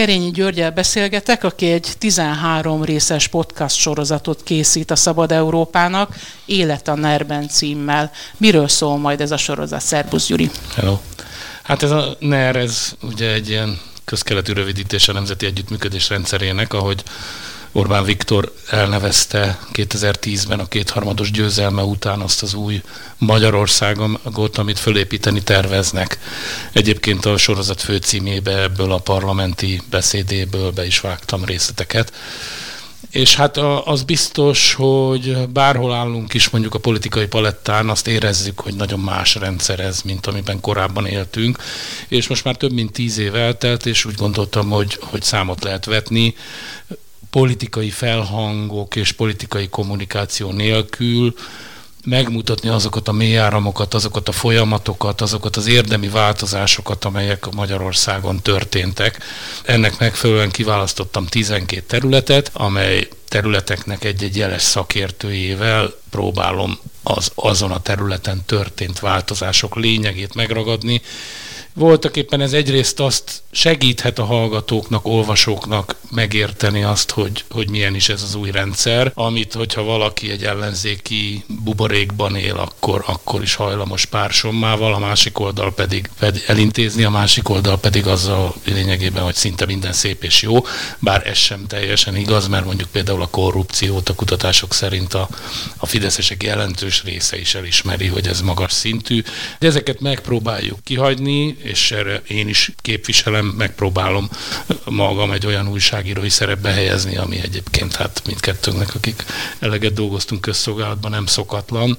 Kerényi Györgyel beszélgetek, aki egy 13 részes podcast sorozatot készít a Szabad Európának, Élet a NER-ben címmel. Miről szól majd ez a sorozat? Szerbusz Gyuri! Hello! Hát ez a NER, ez ugye egy ilyen közkeletű rövidítés a Nemzeti Együttműködés rendszerének, ahogy Orbán Viktor elnevezte 2010-ben a kétharmados győzelme után azt az új Magyarországot, amit fölépíteni terveznek. Egyébként a sorozat főcímébe ebből a parlamenti beszédéből be is vágtam részleteket. És hát az biztos, hogy bárhol állunk is mondjuk a politikai palettán, azt érezzük, hogy nagyon más rendszer ez, mint amiben korábban éltünk. És most már több mint tíz év eltelt, és úgy gondoltam, hogy, hogy számot lehet vetni politikai felhangok és politikai kommunikáció nélkül megmutatni azokat a mélyáramokat, azokat a folyamatokat, azokat az érdemi változásokat, amelyek Magyarországon történtek. Ennek megfelelően kiválasztottam 12 területet, amely területeknek egy-egy jeles szakértőjével próbálom az azon a területen történt változások lényegét megragadni, voltak éppen ez egyrészt azt segíthet a hallgatóknak, olvasóknak megérteni azt, hogy, hogy milyen is ez az új rendszer, amit, hogyha valaki egy ellenzéki buborékban él, akkor, akkor is hajlamos pársommával, a másik oldal pedig, elintézni, a másik oldal pedig azzal lényegében, hogy szinte minden szép és jó, bár ez sem teljesen igaz, mert mondjuk például a korrupciót a kutatások szerint a, a fideszesek jelentős része is elismeri, hogy ez magas szintű. De ezeket megpróbáljuk kihagyni, és erre én is képviselem, megpróbálom magam egy olyan újságírói szerepbe helyezni, ami egyébként hát mindkettőnknek, akik eleget dolgoztunk közszolgálatban, nem szokatlan,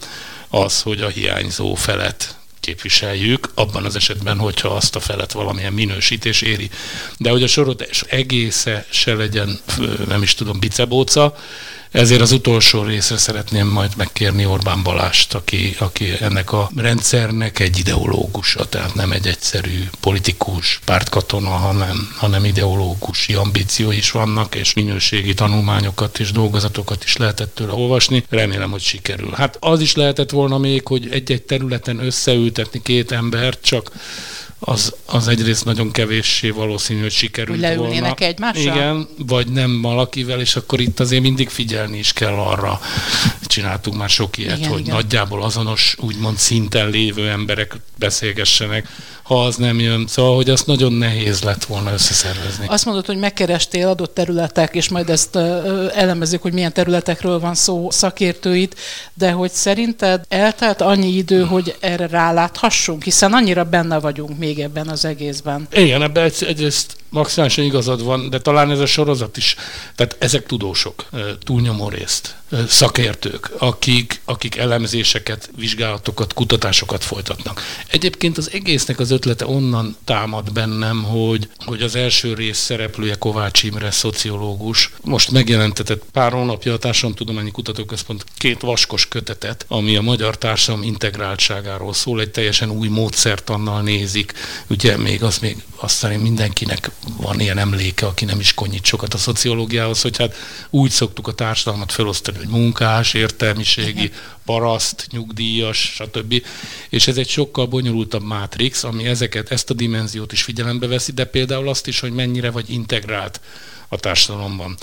az, hogy a hiányzó felet képviseljük, abban az esetben, hogyha azt a felet valamilyen minősítés éri. De hogy a sorozat egésze se legyen, nem is tudom, bicebóca, ezért az utolsó részre szeretném majd megkérni Orbán Balást, aki, aki ennek a rendszernek egy ideológusa, tehát nem egy egyszerű politikus, pártkatona, hanem, hanem ideológusi ambíció is vannak, és minőségi tanulmányokat és dolgozatokat is lehetett tőle olvasni. Remélem, hogy sikerül. Hát az is lehetett volna még, hogy egy-egy területen összeültetni két embert, csak az, az egyrészt nagyon kevéssé valószínű, hogy sikerült hogy volna. egymással? Igen, vagy nem valakivel, és akkor itt azért mindig figyelni is kell arra. Csináltunk már sok ilyet, igen, hogy igen. nagyjából azonos, úgymond szinten lévő emberek beszélgessenek, ha az nem jön. Szóval, hogy azt nagyon nehéz lett volna összeszervezni. Azt mondod, hogy megkerestél adott területek, és majd ezt elemezzük, hogy milyen területekről van szó szakértőit, de hogy szerinted eltelt annyi idő, hogy erre ráláthassunk, hiszen annyira benne vagyunk még ebben az egészben. Igen, ebben egyrészt maximálisan igazad van, de talán ez a sorozat is, tehát ezek tudósok, túlnyomó részt, szakértők, akik, akik elemzéseket, vizsgálatokat, kutatásokat folytatnak. Egyébként az egésznek az ötlete onnan támad bennem, hogy, hogy az első rész szereplője Kovács Imre, szociológus, most megjelentetett pár hónapja a Társadalomtudományi Kutatóközpont két vaskos kötetet, ami a magyar társadalom integráltságáról szól, egy teljesen új módszertannal nézik, ugye még az még azt szerint mindenkinek van ilyen emléke, aki nem is konyít sokat a szociológiához, hogy hát úgy szoktuk a társadalmat felosztani, hogy munkás, értelmiségi, paraszt, nyugdíjas, stb. És ez egy sokkal bonyolultabb mátrix, ami ezeket, ezt a dimenziót is figyelembe veszi, de például azt is, hogy mennyire vagy integrált a társadalomban.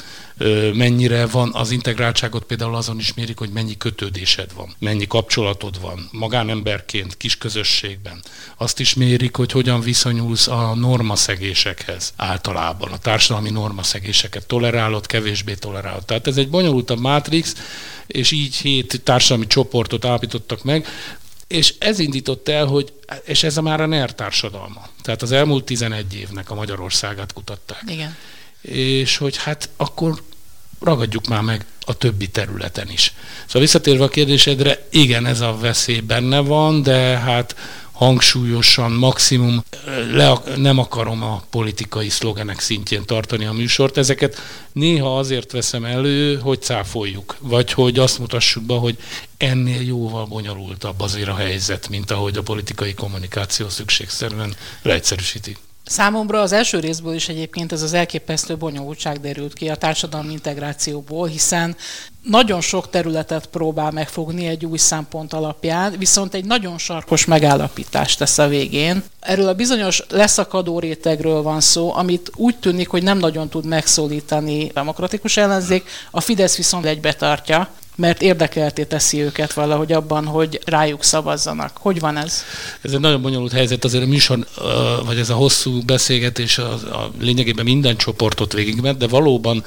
Mennyire van az integráltságot például azon is mérik, hogy mennyi kötődésed van, mennyi kapcsolatod van magánemberként, kis közösségben. Azt is mérik, hogy hogyan viszonyulsz a normaszegésekhez általában, a társadalmi normaszegéseket tolerálod, kevésbé tolerálod. Tehát ez egy bonyolultabb mátrix, és így hét társadalmi csoportot állapítottak meg, és ez indított el, hogy, és ez a már a NER társadalma. Tehát az elmúlt 11 évnek a Magyarországát kutatták. Igen és hogy hát akkor ragadjuk már meg a többi területen is. Szóval visszatérve a kérdésedre, igen, ez a veszély benne van, de hát hangsúlyosan, maximum le, nem akarom a politikai szlogenek szintjén tartani a műsort. Ezeket néha azért veszem elő, hogy cáfoljuk, vagy hogy azt mutassuk be, hogy ennél jóval bonyolultabb azért a helyzet, mint ahogy a politikai kommunikáció szükségszerűen leegyszerűsíti. Számomra az első részből is egyébként ez az elképesztő bonyolultság derült ki a társadalmi integrációból, hiszen nagyon sok területet próbál megfogni egy új szempont alapján, viszont egy nagyon sarkos megállapítást tesz a végén. Erről a bizonyos leszakadó rétegről van szó, amit úgy tűnik, hogy nem nagyon tud megszólítani a demokratikus ellenzék, a Fidesz viszont egybe tartja, mert érdekelté teszi őket valahogy abban, hogy rájuk szavazzanak. Hogy van ez? Ez egy nagyon bonyolult helyzet, azért a műsor, vagy ez a hosszú beszélgetés a, a lényegében minden csoportot végigment, de valóban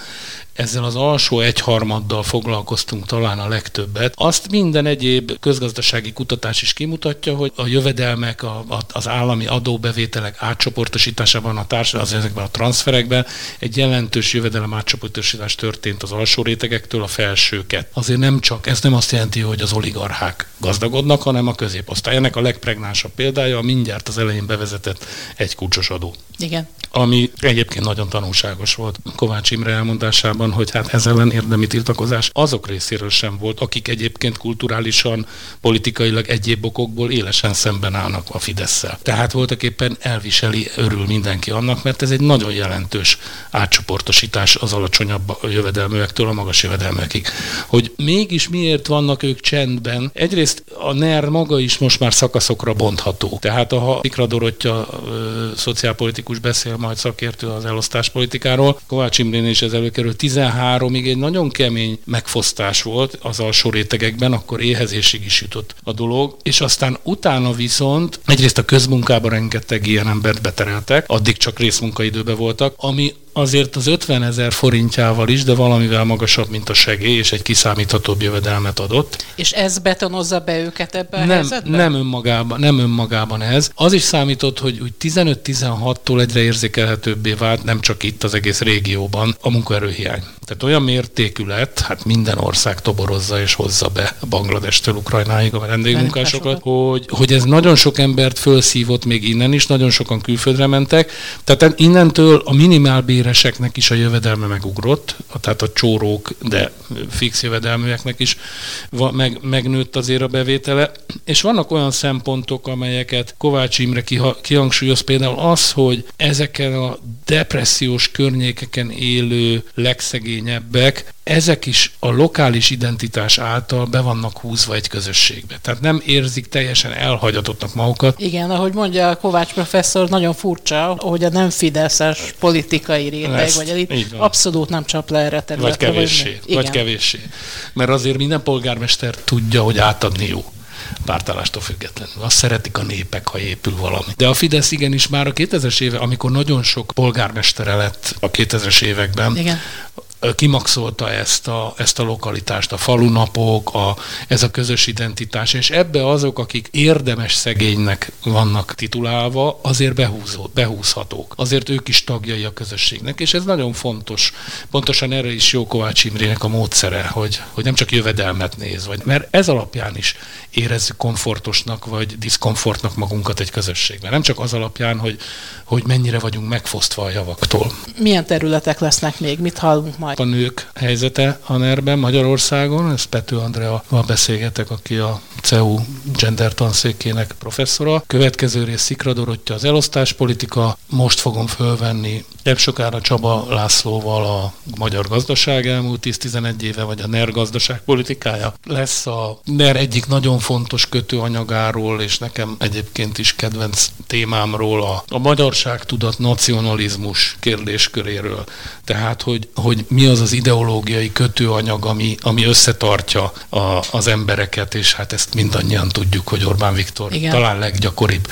ezzel az alsó egyharmaddal foglalkoztunk talán a legtöbbet. Azt minden egyéb közgazdasági kutatás is kimutatja, hogy a jövedelmek, a, a, az állami adóbevételek átcsoportosításában, a társadalmi, az ezekben a transferekben egy jelentős jövedelem átcsoportosítás történt az alsó rétegektől a felsőket. Azért nem csak, ez nem azt jelenti, hogy az oligarchák gazdagodnak, hanem a középosztály. Ennek a legpregnánsabb példája a mindjárt az elején bevezetett egy kulcsos adó. Igen. Ami egyébként nagyon tanulságos volt Kovács Imre elmondásában, hogy hát ez ellen érdemi tiltakozás azok részéről sem volt, akik egyébként kulturálisan, politikailag egyéb okokból élesen szemben állnak a Fidesz-szel. Tehát voltak éppen elviseli, örül mindenki annak, mert ez egy nagyon jelentős átcsoportosítás az alacsonyabb jövedelműektől a magas jövedelmekig. Hogy mégis miért vannak ők csendben? Egyrészt a NER maga is most már szakaszokra bontható. Tehát a Pikra Dorottya szociálpolitikus beszél majd szakértő az elosztáspolitikáról. Kovács Imrén is ez előkerül 13-ig egy nagyon kemény megfosztás volt az alsó rétegekben, akkor éhezésig is jutott a dolog, és aztán utána viszont egyrészt a közmunkában rengeteg ilyen embert betereltek, addig csak részmunkaidőben voltak, ami azért az 50 ezer forintjával is, de valamivel magasabb, mint a segély, és egy kiszámíthatóbb jövedelmet adott. És ez betonozza be őket ebbe a nem, helyzetbe? Nem önmagában, nem önmagában ez. Az is számított, hogy úgy 15-16-tól egyre érzékelhetőbbé vált, nem csak itt az egész régióban, a munkaerőhiány. Tehát olyan mértékű lett, hát minden ország toborozza és hozza be Bangladestől Ukrajnáig a vendégmunkásokat, hogy, hogy ez nagyon sok embert felszívott még innen is, nagyon sokan külföldre mentek. Tehát innentől a minimálbéreseknek is a jövedelme megugrott, tehát a csórók, de fix jövedelműeknek is meg, megnőtt azért a bevétele. És vannak olyan szempontok, amelyeket Kovács Imre kihangsúlyoz, például az, hogy ezeken a depressziós környékeken élő legszegényebb legszegényebbek, ezek is a lokális identitás által be vannak húzva egy közösségbe. Tehát nem érzik teljesen elhagyatottnak magukat. Igen, ahogy mondja a Kovács professzor, nagyon furcsa, hogy a nem fideszes politikai réteg, Ezt, vagy elit abszolút nem csap le erre területre. Vagy kevéssé, vagy, vagy kevéssé. Mert azért minden polgármester tudja, hogy átadni jó pártállástól függetlenül. Azt szeretik a népek, ha épül valami. De a Fidesz igenis már a 2000-es éve, amikor nagyon sok polgármestere lett a 2000-es években, Igen kimaxolta ezt a, ezt a lokalitást, a falunapok, a, ez a közös identitás, és ebbe azok, akik érdemes szegénynek vannak titulálva, azért behúzó, behúzhatók. Azért ők is tagjai a közösségnek, és ez nagyon fontos. Pontosan erre is jó Kovács Imrének a módszere, hogy, hogy nem csak jövedelmet néz, vagy, mert ez alapján is érezzük komfortosnak, vagy diszkomfortnak magunkat egy közösségben. Nem csak az alapján, hogy, hogy mennyire vagyunk megfosztva a javaktól. Milyen területek lesznek még? Mit hallunk majd? A nők helyzete a NER-ben Magyarországon, ez Pető Andrea van beszélgetek, aki a CEU gender tanszékének professzora. Következő rész Szikra Dorottya az elosztáspolitika. Most fogom fölvenni nem sokára Csaba Lászlóval a magyar gazdaság elmúlt 10-11 éve, vagy a NER gazdaság politikája. Lesz a NER egyik nagyon fontos kötőanyagáról, és nekem egyébként is kedvenc témámról, a, a magyarság tudat nacionalizmus kérdésköréről. Tehát, hogy, hogy mi az az ideológiai kötőanyag, ami, ami összetartja a, az embereket, és hát ezt mindannyian tudjuk, hogy Orbán Viktor Igen. talán leggyakoribb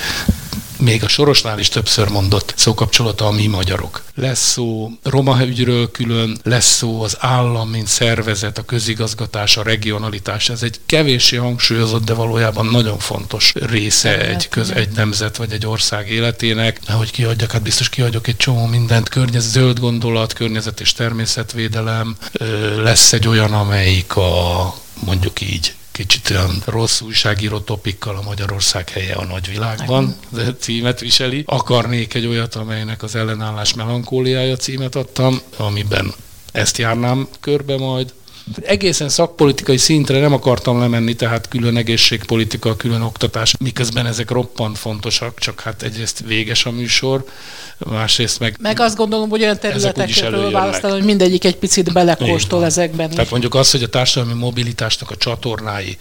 még a Sorosnál is többször mondott szókapcsolata a mi magyarok. Lesz szó roma ügyről külön, lesz szó az állam, mint szervezet, a közigazgatás, a regionalitás. Ez egy kevéssé hangsúlyozott, de valójában nagyon fontos része egy, köz, egy nemzet vagy egy ország életének. Hogy kiadjak, hát biztos kiadjak egy csomó mindent. Környezet, zöld gondolat, környezet és természetvédelem. Lesz egy olyan, amelyik a mondjuk így kicsit olyan rossz újságíró topikkal a Magyarország helye a nagyvilágban címet viseli. Akarnék egy olyat, amelynek az ellenállás melankóliája címet adtam, amiben ezt járnám körbe majd. Egészen szakpolitikai szintre nem akartam lemenni, tehát külön egészségpolitika, külön oktatás, miközben ezek roppant fontosak, csak hát egyrészt véges a műsor, másrészt meg... Meg azt gondolom, hogy olyan területekről választani, hogy mindegyik egy picit belekóstol ezekben. Tehát mondjuk az, hogy a társadalmi mobilitásnak a csatornái,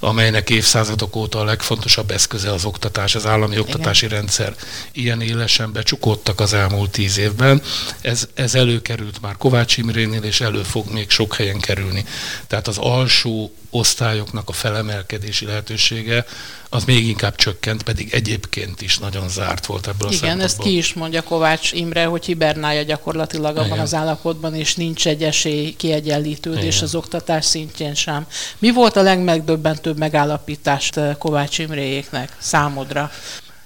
amelynek évszázadok óta a legfontosabb eszköze az oktatás, az állami Igen. oktatási rendszer, ilyen élesen becsukódtak az elmúlt tíz évben. Ez, ez előkerült már Kovács Imrénél, és elő fog még sok helyen kerülni. Tehát az alsó osztályoknak a felemelkedési lehetősége az még inkább csökkent, pedig egyébként is nagyon zárt volt ebből a Igen, ezt ki is mondja Kovács Imre, hogy hibernálja gyakorlatilag abban Igen. az állapotban, és nincs egy esély kiegyenlítődés Igen. az oktatás szintjén sem. Mi volt a legmegdöbbentőbb megállapítást eh, Kovács Imréjéknek számodra?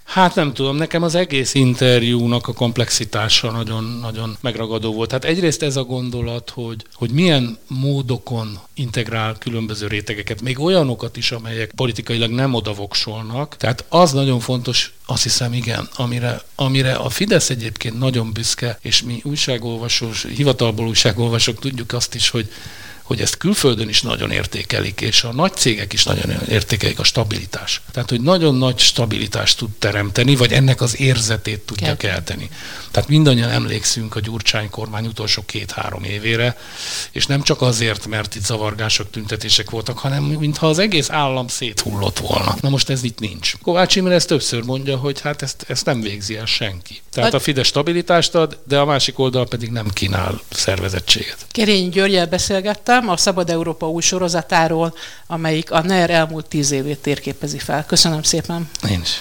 Hát nem tudom, nekem az egész interjúnak a komplexitása nagyon-nagyon megragadó volt. Hát egyrészt ez a gondolat, hogy, hogy milyen módokon integrál különböző rétegeket, még olyanokat is, amelyek politikailag nem odavoksolnak. Tehát az nagyon fontos, azt hiszem igen, amire, amire a Fidesz egyébként nagyon büszke, és mi újságolvasós, hivatalból újságolvasók tudjuk azt is, hogy hogy ezt külföldön is nagyon értékelik, és a nagy cégek is nagyon értékelik a stabilitás. Tehát, hogy nagyon nagy stabilitást tud teremteni, vagy ennek az érzetét tudja Kell. kelteni. Tehát mindannyian emlékszünk a Gyurcsány kormány utolsó két-három évére, és nem csak azért, mert itt zavargások, tüntetések voltak, hanem mintha az egész állam széthullott volna. Na most ez itt nincs. Kovács Imre ezt többször mondja, hogy hát ezt, ezt nem végzi el senki. Tehát a Fidesz stabilitást ad, de a másik oldal pedig nem kínál szervezettséget. Kerény Györgyel beszélgettem a Szabad Európa új sorozatáról, amelyik a NER elmúlt tíz évét térképezi fel. Köszönöm szépen. Én is.